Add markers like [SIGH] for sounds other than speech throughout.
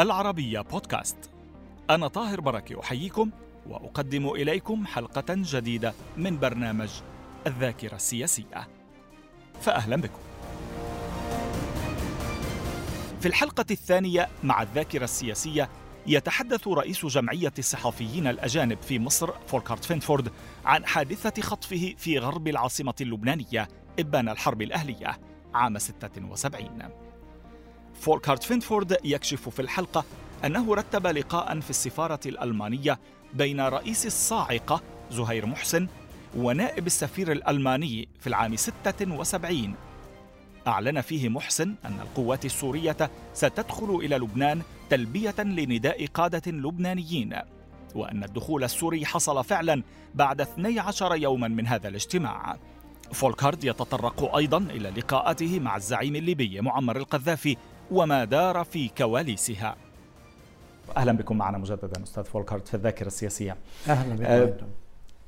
العربية بودكاست. أنا طاهر بركة أحييكم وأقدم إليكم حلقة جديدة من برنامج الذاكرة السياسية. فأهلا بكم. في الحلقة الثانية مع الذاكرة السياسية يتحدث رئيس جمعية الصحفيين الأجانب في مصر فولكارت فينفورد عن حادثة خطفه في غرب العاصمة اللبنانية إبان الحرب الأهلية عام 76 فولكارت فينفورد يكشف في الحلقة أنه رتب لقاء في السفارة الألمانية بين رئيس الصاعقة زهير محسن ونائب السفير الألماني في العام 76 أعلن فيه محسن أن القوات السورية ستدخل إلى لبنان تلبية لنداء قادة لبنانيين وأن الدخول السوري حصل فعلا بعد 12 يوما من هذا الاجتماع. فولكارد يتطرق أيضا إلى لقاءاته مع الزعيم الليبي معمر القذافي وما دار في كواليسها. أهلا بكم معنا مجددا أستاذ فولكارد في الذاكرة السياسية. أهلا بكم أه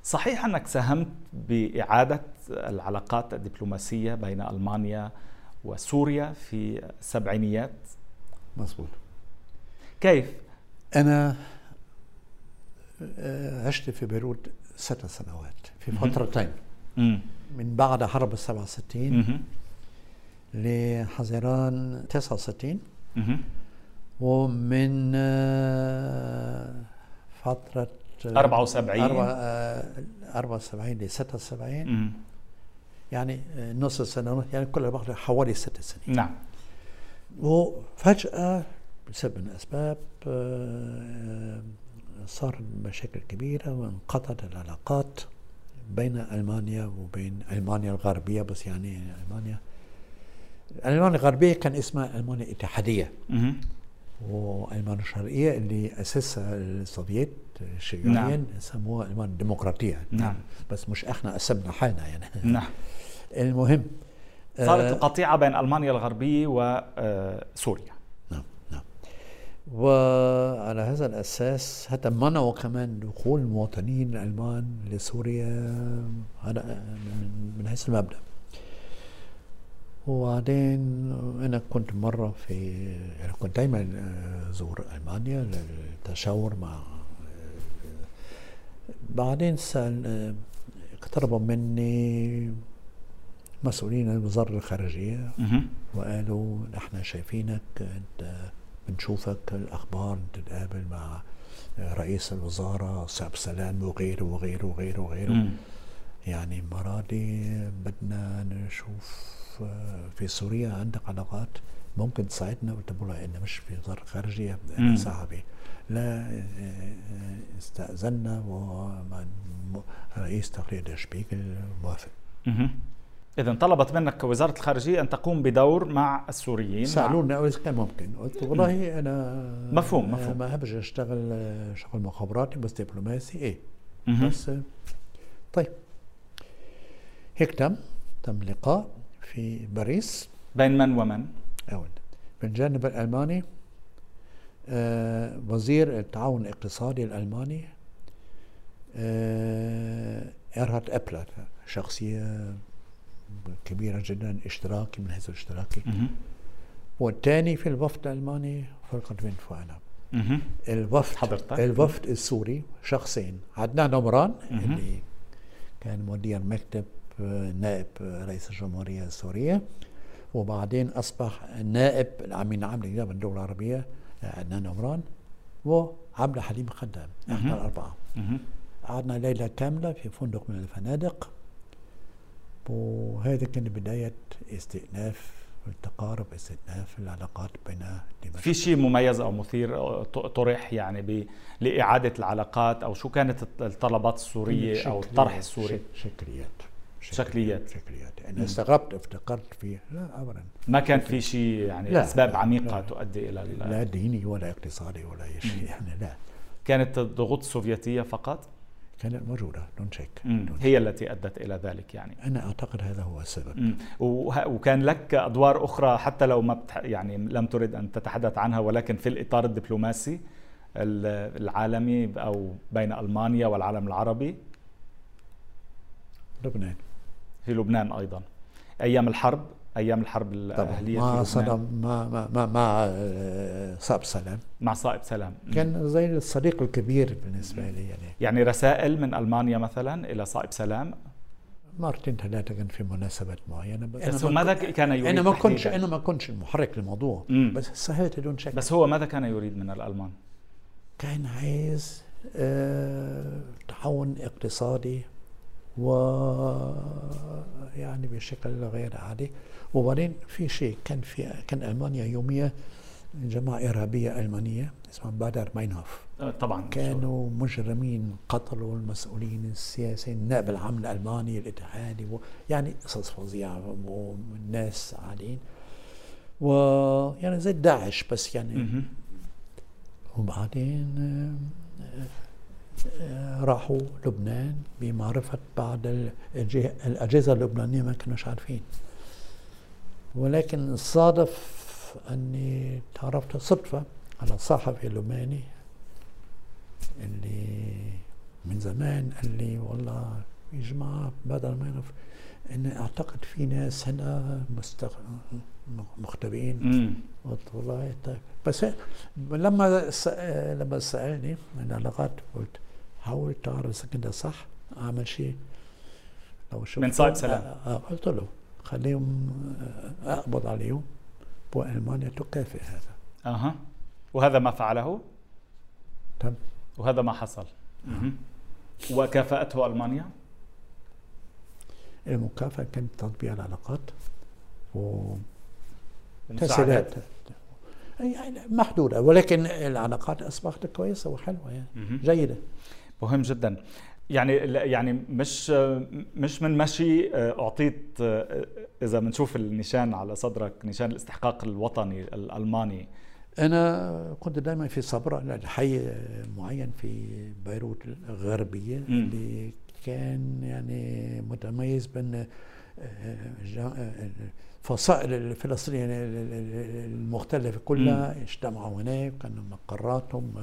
صحيح أنك ساهمت بإعادة العلاقات الدبلوماسية بين ألمانيا وسوريا في السبعينيات؟ مظبوط. كيف؟ أنا آه، عشت في بيروت ست سنوات في فترتين. من بعد حرب السبعة وستين لحزيران تسعة وستين. ومن آه، فترة 74 74 ل 76 يعني نص سنة يعني كل بعض حوالي ست سنين. نعم. وفجأة بسبب من الأسباب آه، صار مشاكل كبيرة وانقطعت العلاقات بين ألمانيا وبين ألمانيا الغربية بس يعني ألمانيا. ألمانيا الغربية كان اسمها ألمانيا الاتحادية. والمانيا الشرقية اللي اسسها السوفييت الشيوعيين نعم. سموها المانيا الديمقراطيه نعم. بس مش إحنا قسمنا حالنا يعني. نعم. [LAUGHS] المهم صارت آه القطيعة بين ألمانيا الغربية وسوريا نعم نعم. وعلى هذا الأساس حتى منعوا كمان دخول المواطنين الالمان لسوريا هذا من حيث المبدأ. وبعدين أنا كنت مرة في يعني كنت دايما أزور ألمانيا للتشاور مع بعدين سأل اقتربوا مني مسؤولين الوزارة الخارجية وقالوا نحن شايفينك أنت بنشوفك الأخبار تتقابل مع رئيس الوزارة صعب سلام وغيره وغيره وغيره وغيره. يعني المرة دي بدنا نشوف في سوريا عندك علاقات ممكن تساعدنا؟ قلت له أنا مش في وزاره الخارجيه أنا صاحبي. لا استاذنا ورئيس تقرير شبيكل موافق. إذا طلبت منك كوزارة الخارجية أن تقوم بدور مع السوريين. سألونا إذا كان ممكن. قلت والله أنا مفهوم مفهوم. ما بحبش أشتغل شغل مخابراتي بس دبلوماسي إيه. بس طيب. هيك تم تم لقاء. في باريس. بين من ومن؟ أول. بالجانب الألماني آه وزير التعاون الاقتصادي الألماني آه إيرهارد أبلر شخصية كبيرة جدا اشتراكي من حيث الاشتراكي. والثاني في الوفد الألماني فرقة بن فؤاد الوفد حضرتك؟ الوفد السوري شخصين عدنان عمران اللي كان مدير مكتب نائب رئيس الجمهورية السورية وبعدين أصبح نائب الأمين العام للنيابة الدولة العربية عدنان عمران وعبد الحليم خدام إحنا الأربعة. قعدنا ليلة كاملة في فندق من الفنادق وهذا كان بداية استئناف التقارب استئناف العلاقات بين في شيء مميز أو مثير طرح يعني ب... لإعادة العلاقات أو شو كانت الطلبات السورية أو الطرح السوري؟ شكليات. شكليات. شكليات. أنا استغربت افتكرت فيه لا ابدا. ما كان في شيء يعني لا أسباب عميقة لا. تؤدي إلى لا ديني ولا اقتصادي ولا أي شيء يعني لا. كانت الضغوط السوفيتية فقط؟ كانت موجودة دون شك هي التي أدت إلى ذلك يعني. أنا أعتقد هذا هو السبب. وكان لك أدوار أخرى حتى لو ما بتح... يعني لم ترد أن تتحدث عنها ولكن في الإطار الدبلوماسي العالمي أو بين ألمانيا والعالم العربي؟ لبنان. في لبنان أيضا. أيام الحرب أيام الحرب الأهلية مع صدام مع مع مع, مع صائب سلام. مع صائب سلام. كان زي الصديق الكبير بالنسبة لي يعني. يعني رسائل من ألمانيا مثلا إلى صائب سلام؟ مرتين ثلاثة كان في مناسبات معينة بس هو ماذا كان يريد أنا ما كنتش أنا ما كنتش المحرك للموضوع. بس سهلت بدون شك. بس هو ماذا كان يريد من الألمان؟ كان عايز آه تعاون اقتصادي و يعني بشكل غير عادي. وبعدين في شيء كان في كان ألمانيا يوميا جماعة إرهابية ألمانية اسمها بادر ماينهوف. آه، طبعا. كانوا مجرمين قتلوا المسؤولين السياسيين النائب العام الألماني الاتحادي يعني قصص فظيعة والناس عاديين. ويعني زي داعش بس يعني. وبعدين آه، راحوا لبنان بمعرفة بعض الأجهزة اللبنانية ما كانوش عارفين. ولكن صادف أني تعرفت صدفة على صحفي لبناني اللي من زمان قال لي والله يا جماعة بدل ما يعرف ان أعتقد في ناس هنا مستخ... مختبئين. قلت والله طيب. بس لما س... لما سألني من العلاقات قلت حاول تعرف اذا كنت صح؟ اعمل شيء؟ لو شفت من صاحب سلام. آه, آه قلت له خليهم آه، اقبض عليهم. والمانيا تكافئ هذا. أها. وهذا ما فعله؟ تم. وهذا ما حصل. وكافأته ألمانيا؟ المكافأة كانت تطبيع العلاقات و تسهيلات. يعني محدودة ولكن العلاقات أصبحت كويسة وحلوة يعني. جيدة. مهم جدا. يعني يعني مش مش من مشي أعطيت إذا بنشوف النشان على صدرك نشان الاستحقاق الوطني الألماني. أنا كنت دائما في صبرا حي معين في بيروت الغربية م. اللي كان يعني متميز بين الفصائل الفلسطينية المختلفة كلها اجتمعوا هناك كانوا مقراتهم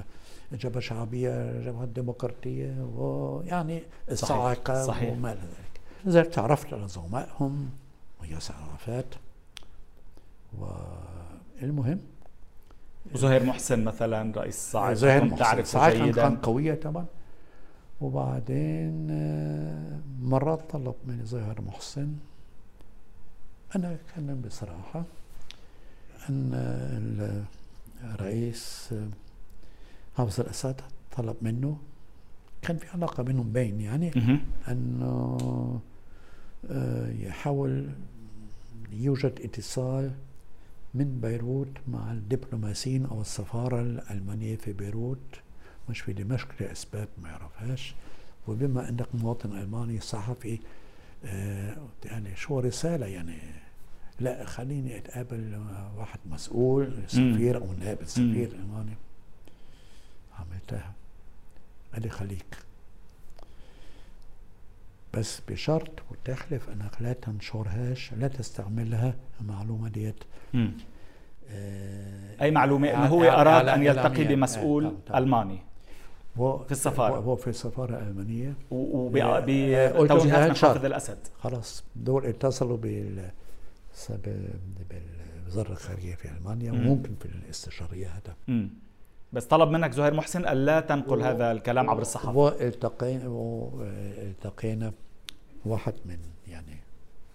جبهه شعبية جبهه ديمقراطية ويعني الصاعقة صحيح. وما إلى ذلك. لذلك تعرفت على زعمائهم وياسر عرفات. والمهم وزهير محسن مثلا رئيس صاعقة زهير محسن. تعرف صاعقة كانت قوية طبعا. وبعدين آه، مرات طلب من زهير محسن أنا أتكلم بصراحة أن الرئيس حافظ الأسد طلب منه. كان في علاقة بينهم بين يعني أنه آه، يحاول يوجد اتصال من بيروت مع الدبلوماسيين أو السفارة الألمانية في بيروت مش في دمشق لأسباب ما يعرفهاش. وبما أنك مواطن ألماني صحفي آه يعني شو رسالة يعني؟ لا خليني أتقابل مع واحد مسؤول سفير أو نائب سفير ألماني. عملتها قال لي خليك. بس بشرط وتخلف انك لا تنشرهاش لا تستعملها المعلومة ديت. آه أي معلومة؟ إنه هو أراد أن يلتقي بمسؤول آه ألماني. في السفارة. هو في السفارة الالمانيه وبتوجيهات من حافظ الأسد. خلاص دول اتصلوا بال بالوزارة الخارجية في ألمانيا. وممكن في الاستشارية هذا. بس طلب منك زهير محسن الا تنقل هذا الكلام عبر الصحافة. والتقينا التقينا واحد من يعني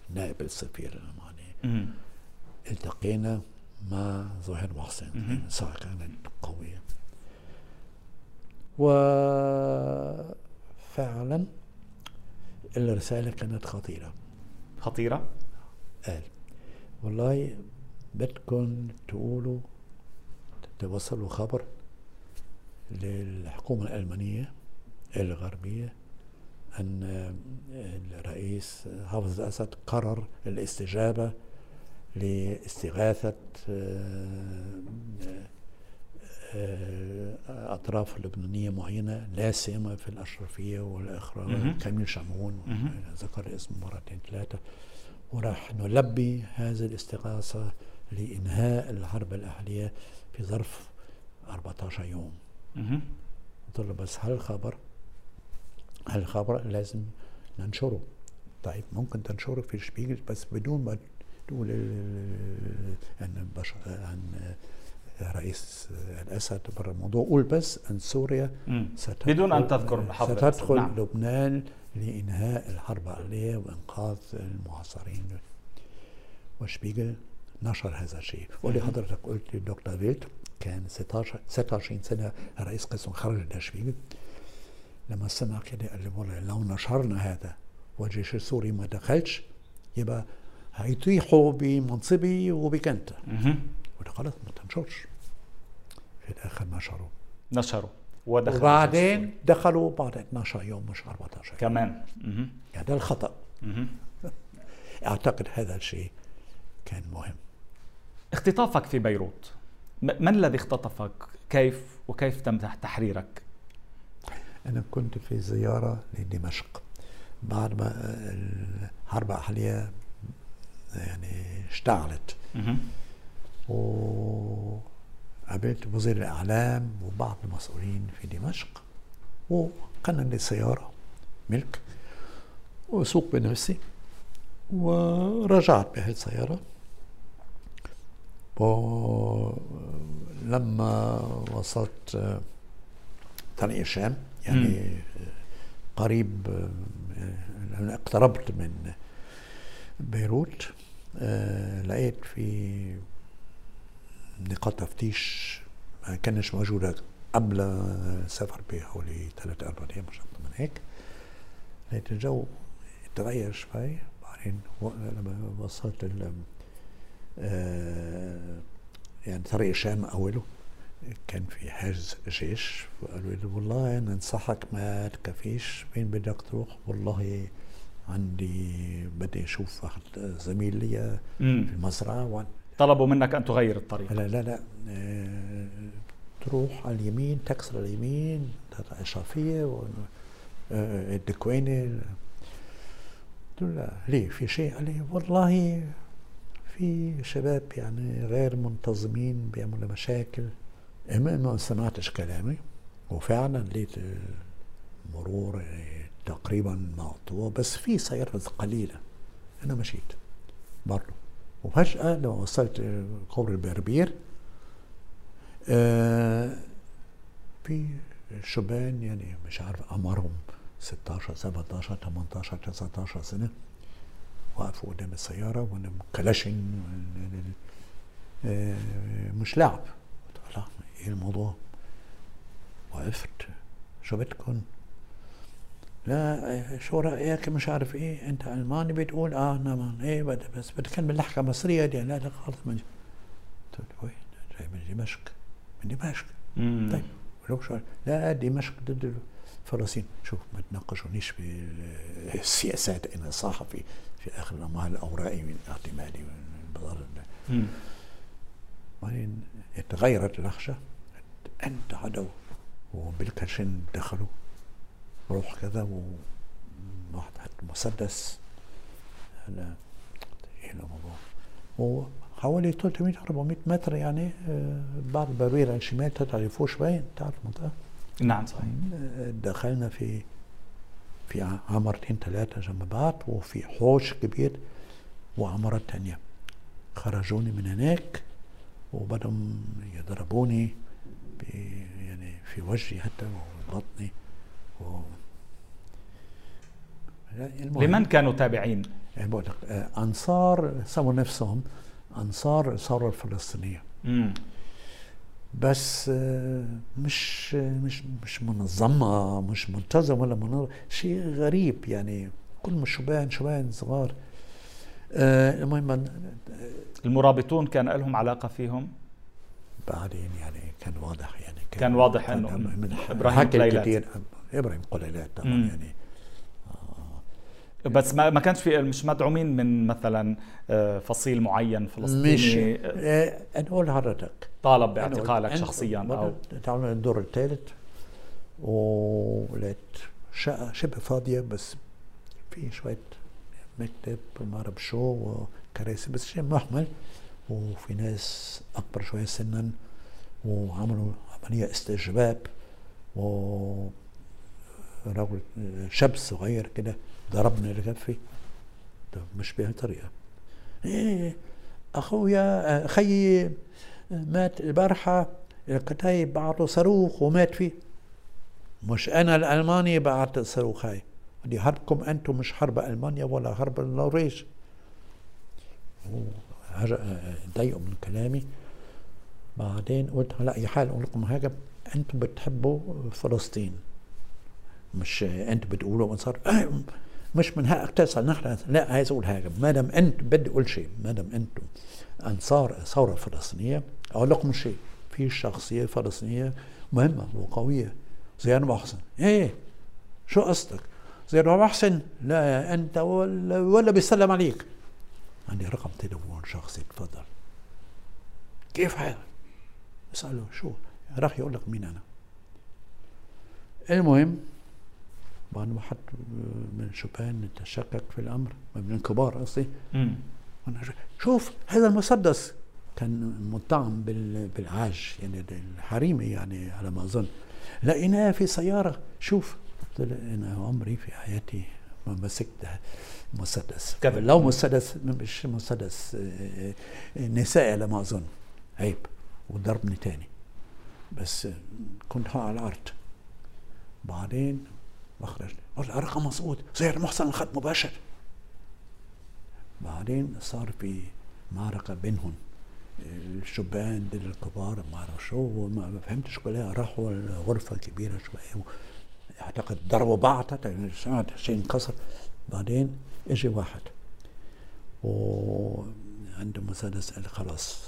نائب السفير الألماني. التقينا مع زهير محسن. صار كانت قوية. وفعلا الرسالة كانت خطيرة. خطيرة؟ قال والله بدكم تقولوا توصلوا خبر للحكومة الألمانية الغربية أن الرئيس حافظ الأسد قرر الاستجابة لاستغاثة آه، آه، أطراف لبنانية معينة لا سيما في الأشرفية والإخراج كميل شمعون ذكر اسمه مرتين ثلاثة. وراح نلبي هذه الاستغاثة لإنهاء الحرب الأهلية في ظرف 14 يوم. قلت له بس هالخبر هالخبر لازم ننشره؟ طيب ممكن تنشره في شبيجل بس بدون ما تقول عن عن رئيس الأسد برا الموضوع. قول بس إن سوريا بدون أن تذكر ستدخل نعم. لبنان لإنهاء الحرب العاليه وإنقاذ المعاصرين. وشبيغل نشر هذا الشيء. واللي حضرتك قلت الدكتور فيلت كان 16 26 سنة رئيس قسم خرج لشبيغل لما سمع كده قال لي والله لو نشرنا هذا والجيش السوري ما دخلش يبقى هيطيحوا بمنصبي وبكنته وده خلاص ما تنشرش. في الآخر نشروا. نشروا. ودخلوا وبعدين دخلوا بعد 12 يوم مش 14 يوم. كمان يعني ده الخطأ. [LAUGHS] أعتقد هذا الشيء كان مهم. اختطافك في بيروت. من الذي اختطفك؟ كيف وكيف تم تحريرك؟ أنا كنت في زيارة لدمشق. بعد ما الحرب الأهلية يعني اشتعلت. وقابلت وزير الإعلام وبعض المسؤولين في دمشق. وكان عندي سيارة ملك وسوق بنفسي. ورجعت بهذه السيارة. ولما وصلت طريق الشام يعني قريب أنا اقتربت من بيروت آه لقيت في نقاط تفتيش ما كانش موجودة قبل السفر بحوالي ثلاث أربع أيام مش أكثر من هيك. لقيت الجو تغير شوي بعدين لما وصلت آه يعني طريق الشام أوله كان في حاجز جيش وقالوا لي والله ننصحك ما تكفيش وين بدك تروح؟ والله عندي بدي أشوف واحد زميل لي في المزرعه. طلبوا منك أن تغير الطريق. لا لا لا آه تروح على اليمين تكسر اليمين اشرفيه و... آه الدكوينة. قلت له لا ليه؟ في شيء؟ قال لي والله في شباب يعني غير منتظمين بيعملوا مشاكل. اما ما سمعتش كلامي وفعلا لقيت المرور تقريبا مقطوع بس في سيارات قليلة أنا مشيت برضه. وفجأة لما وصلت قبر البربير آه في شبان يعني مش عارف أعمارهم 16 17 18 19 سنة وقفوا قدام السيارة وأنا كلاشن آه مش لعب قلت إيه الموضوع؟ وقفت. شو بدكم؟ لا شو رأيك؟ مش عارف إيه. أنت ألماني بتقول؟ آه نعم إيه بس بتكلم باللهجه المصرية دي. لا لا خالص من قلت وين؟ جاي من دمشق. من دمشق. طيب ولو شو؟ لا دمشق ضد الفلسطين شوف ما تناقشونيش بالسياسات أنا صحفي في آخر الأموال اوراقي من اعتمادي من البضار بعدين تغيرت اللهجه أنت عدو وبالكاشن دخلوا. روح كذا وواحد حط مسدس. أنا إيه الموضوع وحوالي 300 400 متر يعني بعد بريرة على الشمال تطلع لفوق تعرف المنطقة؟ نعم صحيح. دخلنا في في عمارتين ثلاثة جنب بعض وفي حوش كبير وعمارات تانية خرجوني من هناك وبدأوا يضربوني يعني في وجهي حتى وبطني و لمن كانوا تابعين؟ يعني بقول لك أنصار سموا نفسهم أنصار الثورة الفلسطينية مم. بس مش مش مش منظمة مش منتظمة ولا منظمة شيء غريب يعني. كلهم شبان شبان صغار. المهم المرابطون كان لهم علاقة فيهم؟ بعدين يعني كان واضح يعني كان, كان واضح إنه من إبراهيم كثير إبراهيم قليلات طبعا. يعني. آه بس ما ما كانش في مش مدعومين من مثلا فصيل معين فلسطيني. مش. آه أنا أقول لحضرتك طالب باعتقالك شخصيا أو تعالوا الدور الثالث. ولقيت شقة شبه فاضية بس في شوية مكتب ما أعرف شو وكراسي بس شيء محمل. وفي ناس أكبر شوية سنا وعملوا عملية استجواب و رجل شاب صغير كده ضربني ركبي مش بهالطريقه إيه أخويا خيي مات البارحه الكتايب بعته صاروخ ومات فيه. مش أنا الألماني بعت الصاروخ هاي دي حربكم أنتم مش حرب ألمانيا ولا حرب النرويج. ضايقوا من كلامي. بعدين قلت على اي حال أقول لكم حاجة. أنتم بتحبوا فلسطين. مش أنتم بتقولوا انصار مش من حقك تسأل نحن لا عايز أقول حاجة. ما دام أنت بدي أقول شيء ما دام أنتم انصار ثوره فلسطينية أقول لكم شيء. في شخصية فلسطينية مهمة وقوية. زياد محسن إيه شو قصدك؟ زياد محسن لا أنت ولا, ولا بيسلم عليك. عندي رقم تليفون شخصي تفضل. كيف حالك؟ اسأله شو؟ راح يقول لك مين أنا. المهم بعد ما حد من شوبان تشكك في الأمر من الكبار قصدي. شوف هذا المسدس كان مطعم بالعاج يعني الحريمي يعني على ما أظن. لقيناه في سيارة. شوف أنا عمري في حياتي ما مسكت مسدس. لو مسدس مش مسدس نسائي على ما أظن. عيب. وضربني تاني. بس كنت على الأرض. بعدين بخرج قلت رقم مسعود زي محسن الخط مباشر. بعدين صار في معركة بينهم. الشبان دول الكبار ما اعرف شو ما فهمتش كلها راحوا الغرفة الكبيرة شوية أعتقد ضربوا بعض سمعت شيء انكسر. بعدين اجى واحد وعنده مسدس قال خلاص.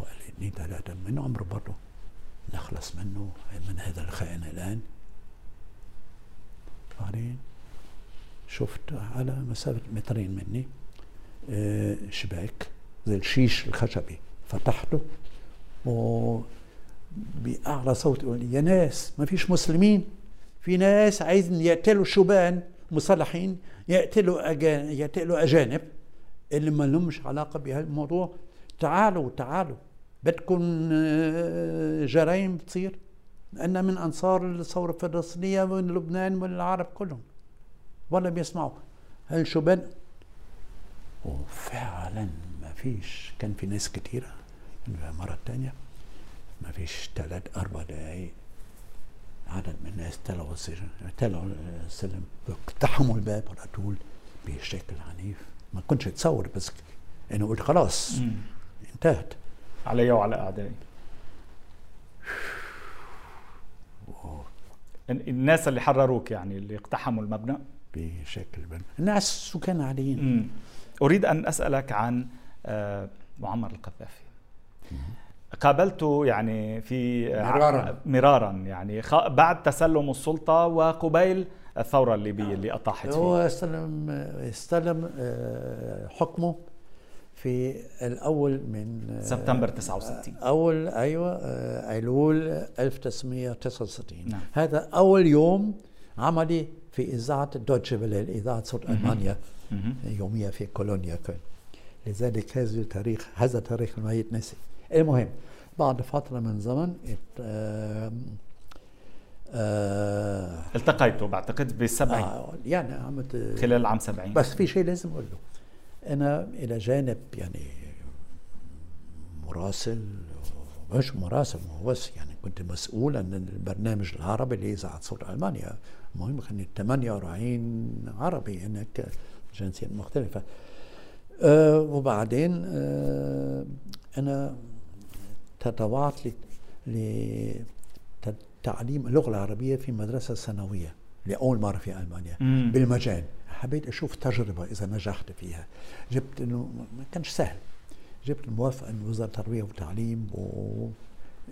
وقال لي ثلاثة من عمره برضه نخلص منه من هذا الخائن الآن؟ بعدين شفت على مسافة مترين مني آه، شباك زي الشيش الخشبي فتحته و بأعلى صوت يقول يا ناس ما فيش مسلمين في ناس عايزين يقتلوا شبان مسلحين يقتلوا أجانب يقتلوا أجانب اللي ما لهمش علاقة بهالموضوع. تعالوا تعالوا بدكم آه، جرائم تصير؟ أنا من أنصار الثورة الفلسطينية من لبنان ومن العرب كلهم. ولا بيسمعوا هالشبان وفعلا ما فيش. كان في ناس كثيرة مرة تانية. ما فيش ثلاث أربع دقايق. عدد من الناس طلعوا السجن طلعوا السلم اقتحموا الباب على طول بشكل عنيف. ما كنتش اتصور بس أنا قلت خلاص. انتهت. علي وعلى أعدائي. الناس اللي حرروك يعني اللي اقتحموا المبنى؟ بشكل بن. الناس سكان عاديين. أريد أن أسألك عن آه، معمر القذافي. قابلته يعني في مرارا. مرارا يعني بعد تسلم السلطة وقبيل الثورة الليبية اللي أطاحت فيه. هو استلم استلم آه، حكمه في الأول من سبتمبر 69 أول أيوه أيلول 1969 نعم. هذا أول يوم عملي في إذاعة دوتشي فيلي إذاعة صوت المانيا يومية في كولونيا. كان لذلك هذا التاريخ هذا التاريخ ما يتنسي المهم بعد فترة من زمن آه آه التقيتوا بعتقد بالسبعين آه يعني عملت خلال عام 70 بس في شيء لازم أقول له أنا إلى جانب يعني مراسل مش مراسل هو بس يعني كنت مسؤول عن البرنامج العربي لاذاعه صوت ألمانيا. المهم كان 48 عربي هناك جنسيات مختلفة. أه وبعدين أه أنا تطوعت لتعليم اللغة العربية في مدرسة ثانوية لأول مرة في ألمانيا. مم. بالمجان. حبيت أشوف تجربة إذا نجحت فيها. جبت إنه ما كانش سهل. جبت الموافقه من وزارة التربية والتعليم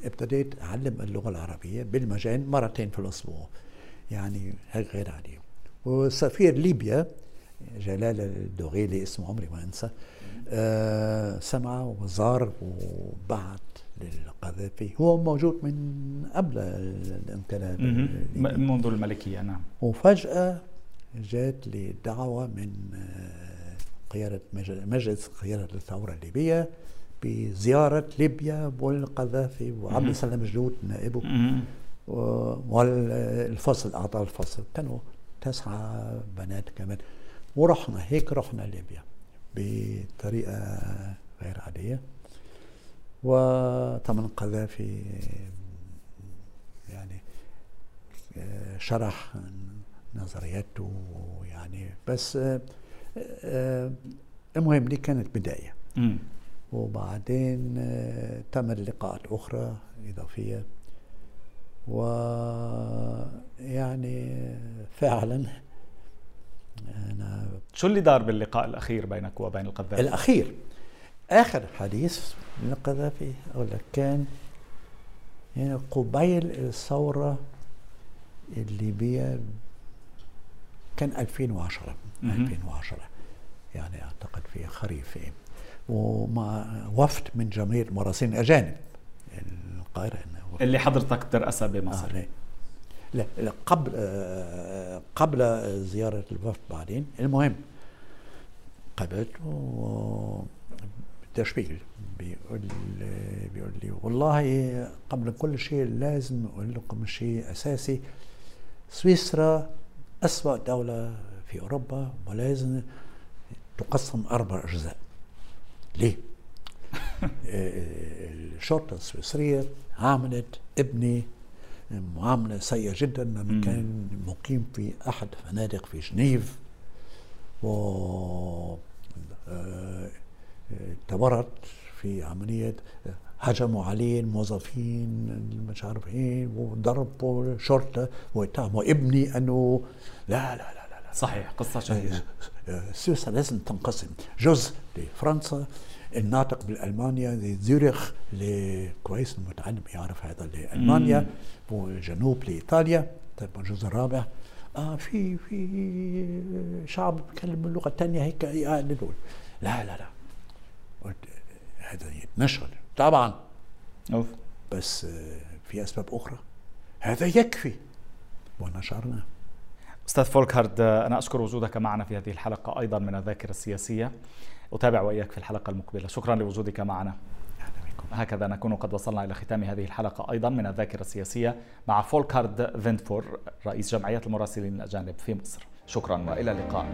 وابتديت أعلم اللغة العربية بالمجان مرتين في الأسبوع. يعني هيك غير عادي وسفير ليبيا جلال الدوغيلي اسمه عمري ما أنسى آه سمع وزار وبعت للقذافي. هو موجود من قبل الانقلاب منذ الملكية نعم. وفجأة جات لي دعوة من آه، قيادة مجلس قيادة الثورة الليبية بزيارة ليبيا والقذافي وعبد السلام جلود نائبه. والفصل أعضاء الفصل كانوا تسعة بنات كمان. ورحنا هيك رحنا ليبيا بطريقة غير عادية. وطبعا القذافي يعني آه، شرح نظرياته يعني بس آه، آه، المهم دي كانت بداية. وبعدين تمت لقاءات أخرى إضافية ويعني فعلا أنا شو اللي دار باللقاء الأخير بينك وبين القذافي؟ الأخير. آخر حديث للقذافي أقول لك كان يعني قبيل الثورة الليبية كان 2010 2010 يعني أعتقد في خريف ومع وفد من جمعية المراسلين الأجانب. القاهرة اللي حضرتك ترأسها بمصر. آه لا, لا قبل آه قبل زيارة الوفد بعدين. المهم قابلت بالتشبيل بيقول بيقول لي والله قبل كل شيء لازم أقول لكم شيء أساسي. سويسرا أسوأ دولة في أوروبا ولازم تقسم أربع أجزاء. ليه؟ [LAUGHS] الشرطة السويسرية عاملت ابني معاملة سيئة جدا لما كان مقيم في أحد فنادق في جنيف. و آه، تورط في عملية هجموا عليه الموظفين مش عارف إيه وضربوا شرطة واتهموا ابني انه لا لا لا لا, لا. صحيح قصة شهيرة. سويسرا لازم تنقسم. جزء لفرنسا الناطق بالالمانيا زيورخ كويس المتعلم يعرف هذا لألمانيا والجنوب لإيطاليا. طيب الجزء الرابع. آه في في شعب بيتكلم اللغة الثانية هيك يعني لا لا لا. قلت هذا يتنشر. طبعا. أوف. بس في أسباب أخرى. هذا يكفي. ونشرنا أستاذ فولكهارد أنا أشكر وجودك معنا في هذه الحلقة أيضا من الذاكرة السياسية. أتابع وإياك في الحلقة المقبلة. شكرا لوجودك معنا. هكذا نكون قد وصلنا إلى ختام هذه الحلقة أيضا من الذاكرة السياسية مع فولكارد فينتفور رئيس جمعية المراسلين الأجانب في مصر. شكرا وإلى اللقاء.